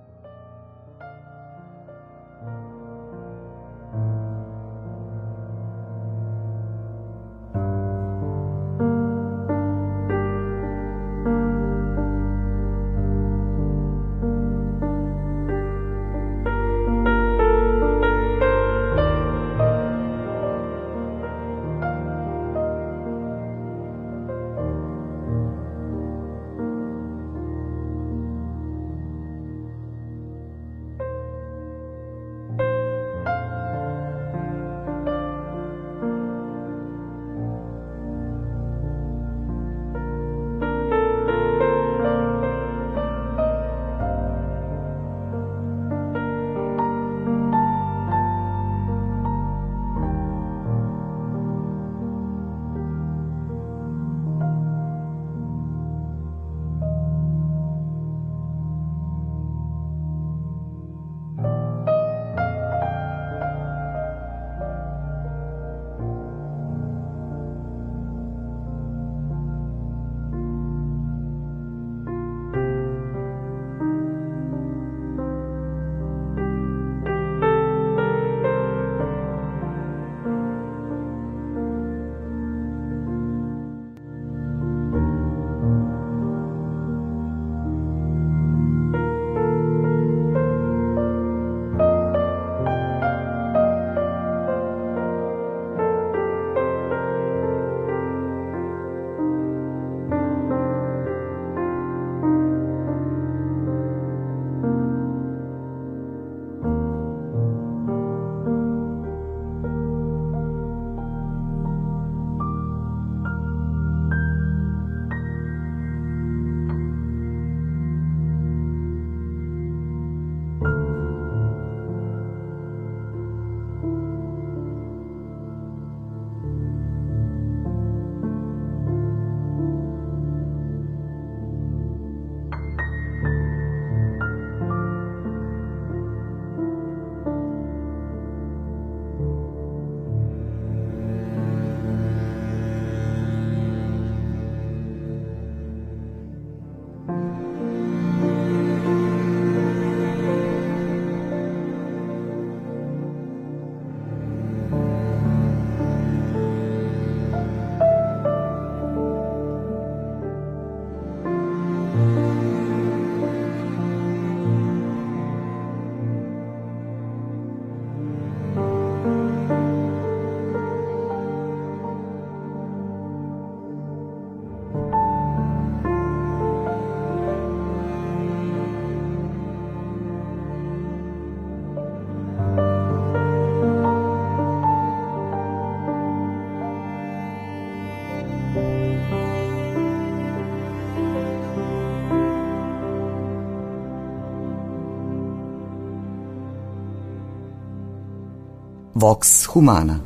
S4: Vox Humana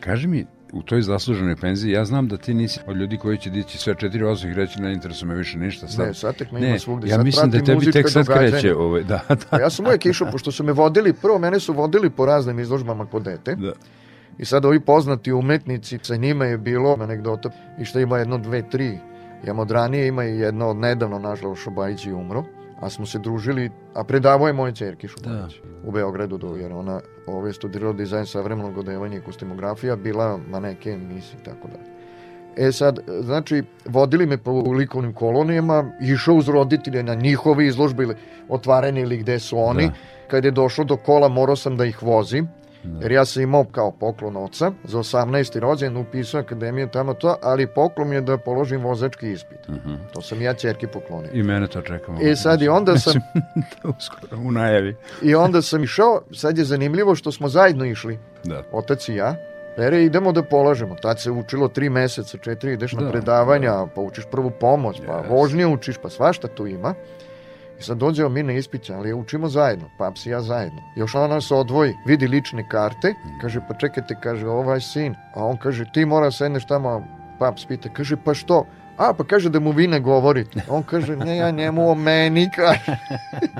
S2: Kaži mi, u toj zasluženoj penziji, ja znam da ti nisi od ljudi koji će dići sve četiri osvih reći ne interesuje me više ništa.
S3: Sad, ne, sad tek me ne, ima svugde.
S2: Ja
S3: sad
S2: mislim da tebi tek sad događanje. kreće. Ovaj, da, da.
S3: ja sam uvijek išao, pošto su me vodili, prvo mene su vodili po raznim izložbama kod dete. Da. I sad ovi poznati umetnici, sa njima je bilo anegdota i što ima jedno, dve, tri. Imamo od ranije, ima i jedno od nedavno, nažalost, Šobajić je umro a smo se družili, a predavao je moje čerki Šubanić da. u Beogradu, do, jer ona ove, studirala dizajn savremenog odevanja i kostimografija, bila maneke emisije i tako dalje. E sad, znači, vodili me po likovnim kolonijama, išao uz roditelje na njihove izložbe ili otvarene ili gde su oni. Da. Kad je došlo do kola, morao sam da ih vozim. Jer ja sam imao kao poklon oca za 18. rođen upisao akademiju tamo to, ali poklon je da položim vozački ispit. Uh mhm. -huh. To sam ja čerki poklonio.
S2: I mene to čekamo.
S3: I sad i onda sam...
S2: da uskoro, u najavi.
S3: I onda sam išao, sad je zanimljivo što smo zajedno išli, da. otac i ja, Pere, idemo da polažemo. Tad se učilo tri meseca, četiri, ideš da, na predavanja, da. pa učiš prvu pomoć, pa yes. vožnje učiš, pa svašta tu ima. I sad dođemo mi na ispiće, ali učimo zajedno, paps i ja zajedno. Još ona nas odvoji, vidi lične karte, kaže pa čekajte, kaže ovaj sin, a on kaže ti mora sedneš tamo, paps pita, kaže pa što? A pa kaže da mu vi ne govorite. On kaže ne ja njemu o meni kaže.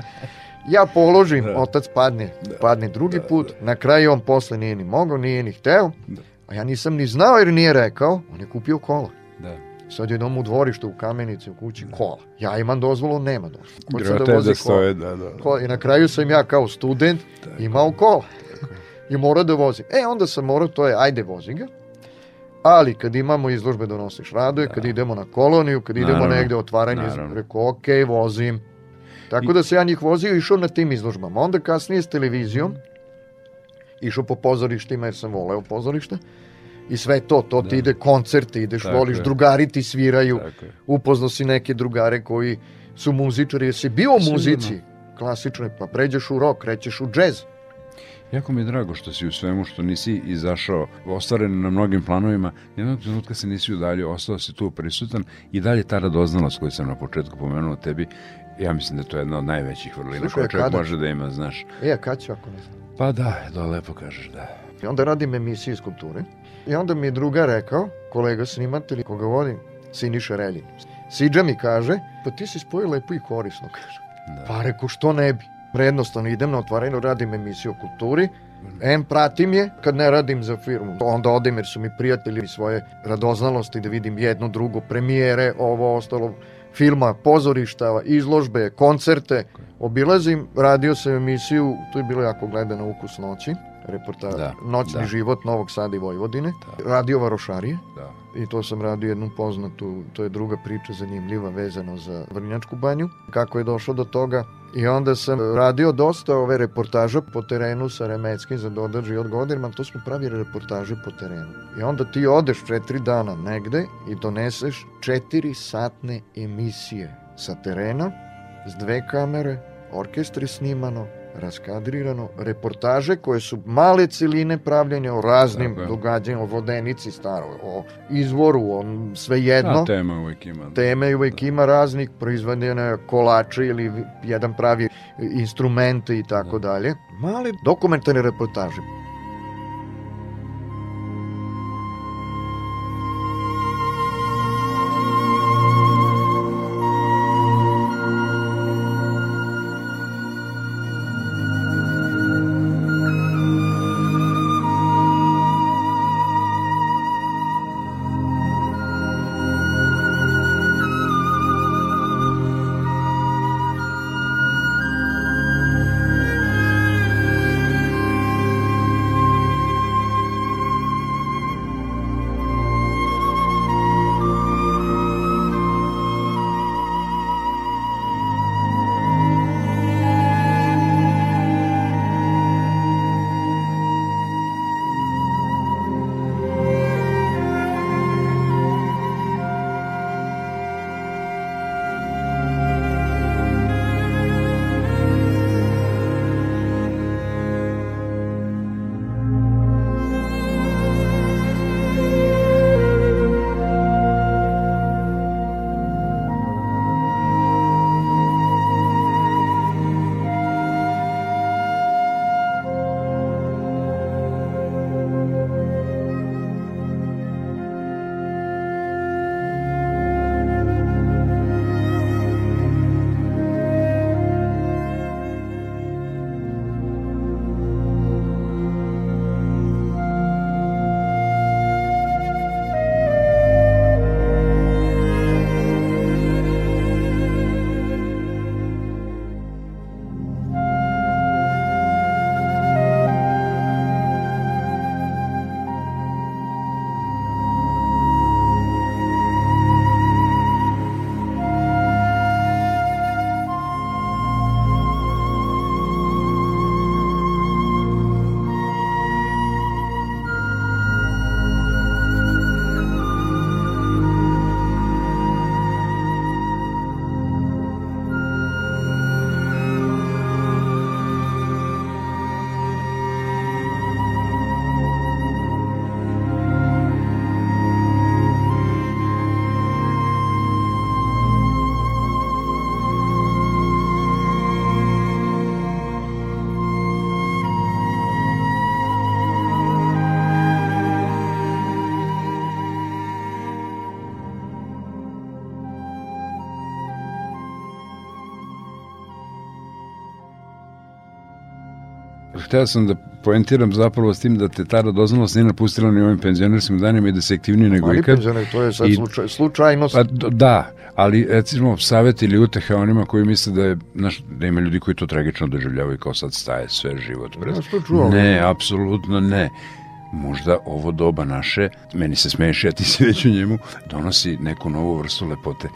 S3: ja položim, da. otac padne, da. padne drugi da, put, da. na kraju on posle nije ni mogao, nije ni hteo, da. a ja nisam ni znao jer nije rekao, on je kupio kola. Da. Sad je dom u dvorištu, u kamenici, u kući, da. kola. Ja imam dozvolu, nema dozvolu.
S2: Ko će da vozi da stoje, da, da.
S3: Kola. I na kraju sam ja kao student Tako. imao kola. I mora da vozim. E, onda sam morao, to je, ajde vozi ga. Ali kad imamo izložbe donosiš radoje, da. kad idemo na koloniju, kad idemo Naravno. negde otvaranje, Naravno. rekao, ok, vozim. Tako I... da se ja njih vozio i išao na tim izložbama. Onda kasnije s televizijom, išao po pozorištima jer sam voleo pozorište i sve to, to da. ti ide koncerte, ideš, Tako voliš, je. drugari ti sviraju, upoznao si neke drugare koji su muzičari, jesi bio u muzici klasičnoj, pa pređeš u rock, krećeš u džez.
S2: Jako mi je drago što si u svemu što nisi izašao ostvaren na mnogim planovima, jednog trenutka se nisi udalio, ostao si tu prisutan i dalje ta radoznalost koju sam na početku pomenuo tebi, ja mislim da to je jedna od najvećih vrlina koja čovjek može da ima, znaš.
S3: E, a kad ću ako ne znam?
S2: Pa da, da lepo kažeš, da.
S3: I onda radim emisiju iz kulture I onda mi je druga rekao, kolega snimatelj koga vodim, Siniša Reljin. Siđa mi kaže, pa ti si spojio lepo i korisno, kaže. Da. Pa reko, što ne bi? Jednostavno idem na otvaranje, radim emisiju o kulturi, Em, pratim je kad ne radim za firmu. Onda odem jer su mi prijatelji svoje radoznalosti da vidim jedno, drugo, premijere, ovo, ostalo, filma, pozorišta, izložbe, koncerte. Obilazim, radio sam emisiju, tu je bilo jako gledano Ukus noći reportaž, da, Noćni da. život Novog Sada i Vojvodine, da. radio Varošarije, da. i to sam radio jednu poznatu, to je druga priča zanimljiva vezano za Vrnjačku banju, kako je došlo do toga. I onda sam radio dosta ove reportaža po terenu sa Remeckim za Dodrži od Godirman, to smo pravili reportaže po terenu. I onda ti odeš četiri dana negde i doneseš četiri satne emisije sa terena s dve kamere, orkestri snimano, raskadrirano, reportaže koje su male celine pravljene o raznim događanjima, o vodenici staro, o izvoru, o svejedno.
S2: A tema uvijek ima.
S3: Teme uvijek ima raznih, proizvedene kolače ili jedan pravi instrumente i tako da. dalje. Male dokumentarne reportaže.
S2: Hteo sam da poentiram zapravo s tim da te ta radoznalost nije napustila ni ovim penzionerskim danima i da se aktivniji nego ikad.
S3: penzioner, to je sad I, slučaj, slučajnost.
S2: Pa, da, ali recimo savjet ili uteha onima koji misle da je, znaš, da ima ljudi koji to tragično doživljavaju kao sad staje sve život pred.
S3: Ja, čuo,
S2: ne, apsolutno ne možda ovo doba naše, meni se smeši, a ti si već u njemu, donosi neku novu vrstu lepote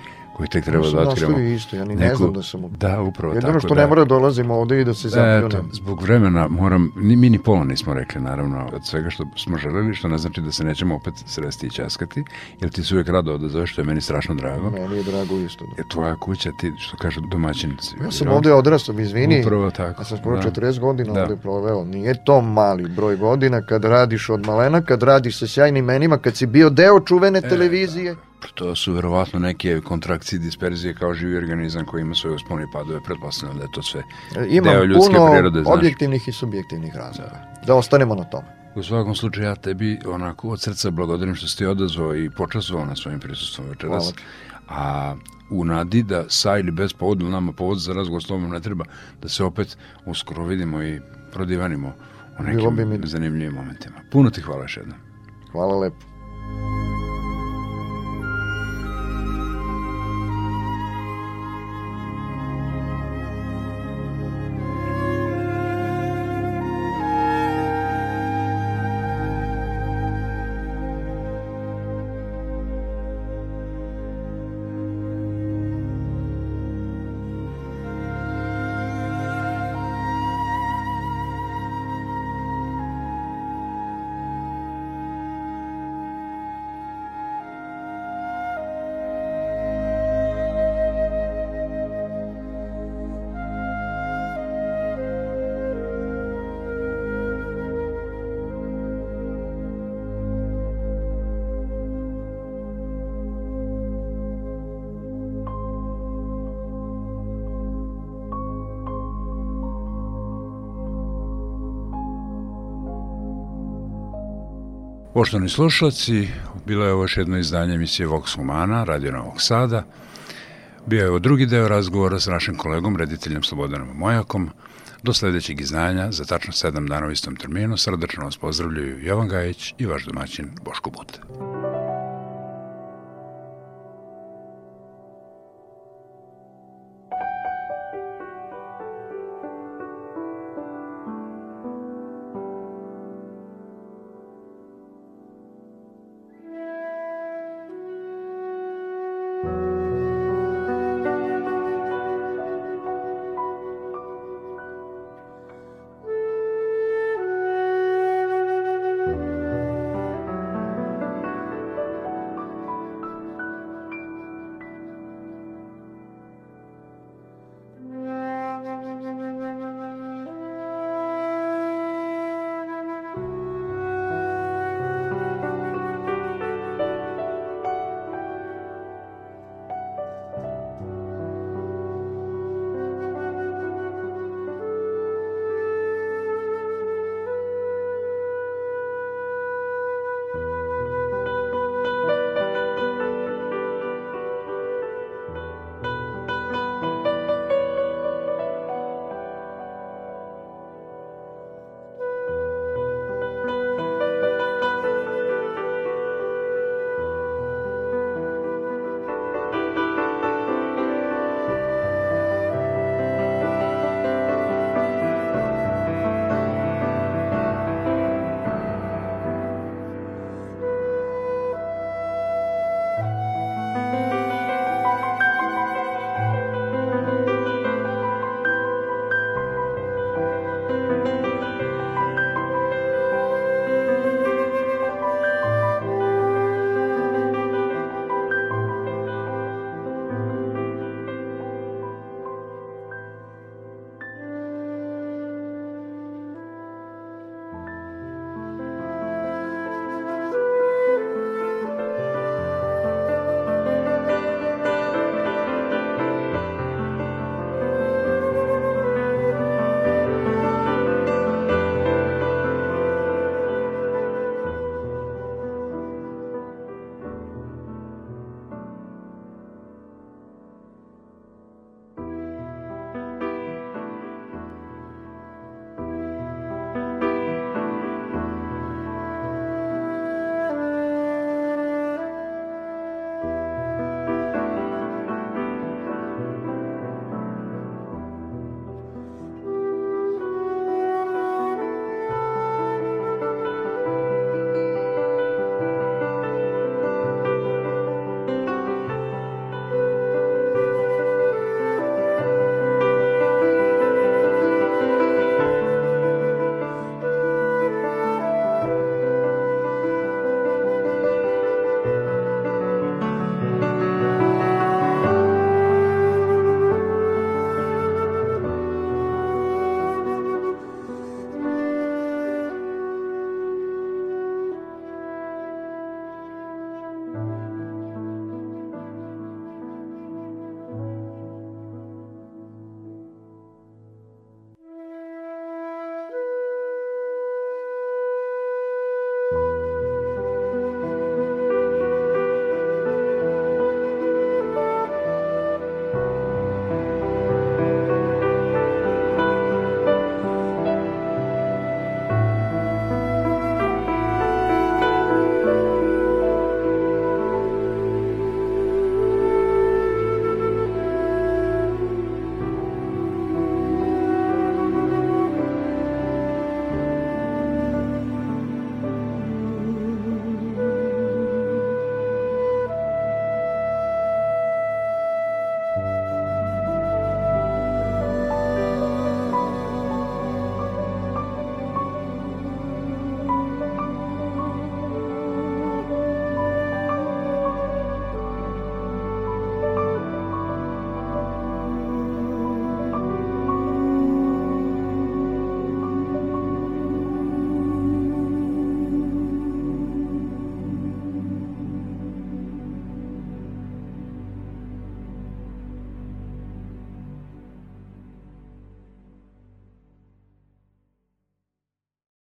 S2: koji tek treba da otkrivamo.
S3: isto, ja ni ne znam da sam...
S2: Da, upravo
S3: Jedino
S2: tako.
S3: što
S2: da.
S3: ne mora da dolazimo ovde i da se zapljunem. Eto,
S2: zbog vremena moram, ni, mi ni pola nismo rekli, naravno, od svega što smo želeli, što ne znači da se nećemo opet sresti i časkati, jer ti se uvek rado odazoveš, što je meni strašno drago.
S3: Meni je drago isto.
S2: Da. Je tvoja kuća, ti, što kažu, domaćinici.
S3: Ja sam ovde odrastao, izvini.
S2: Upravo tako.
S3: Ja sam skoro da. 40 godina da. ovde proveo. Nije to mali broj godina kad radiš od malena, kad radiš sa sjajnim imenima, kad si bio deo čuvene e, televizije.
S2: To su verovatno neke kontrakcije, disperzije kao živi organizam koji ima svoje uspone i padove, pretpostavljam da je to sve
S3: Imam
S2: deo ljudske
S3: puno
S2: prirode. Znaš.
S3: objektivnih i subjektivnih razloga. Da. da ostanemo na tome.
S2: U svakom slučaju ja tebi onako od srca blagodarim što si ti odazvao i počastvovao na svojim prisustvom večeras. A u nadi da sa ili bez povoda nama povod za razgovor s tobom ne treba da se opet uskoro vidimo i prodivanimo u nekim bi mi... zanimljivim momentima. Puno ti hvala još jednom.
S3: Hvala lepo.
S2: Poštovani slušalci, bilo je ovo još jedno izdanje emisije Vox Humana, Radio Novog Sada. Bio je ovo drugi deo razgovora s našim kolegom, rediteljem Slobodanom Mojakom. Do sledećeg izdanja, za tačno sedam dana u istom terminu, srdačno vas pozdravljaju Jovan Gajić i vaš domaćin Boško Buta.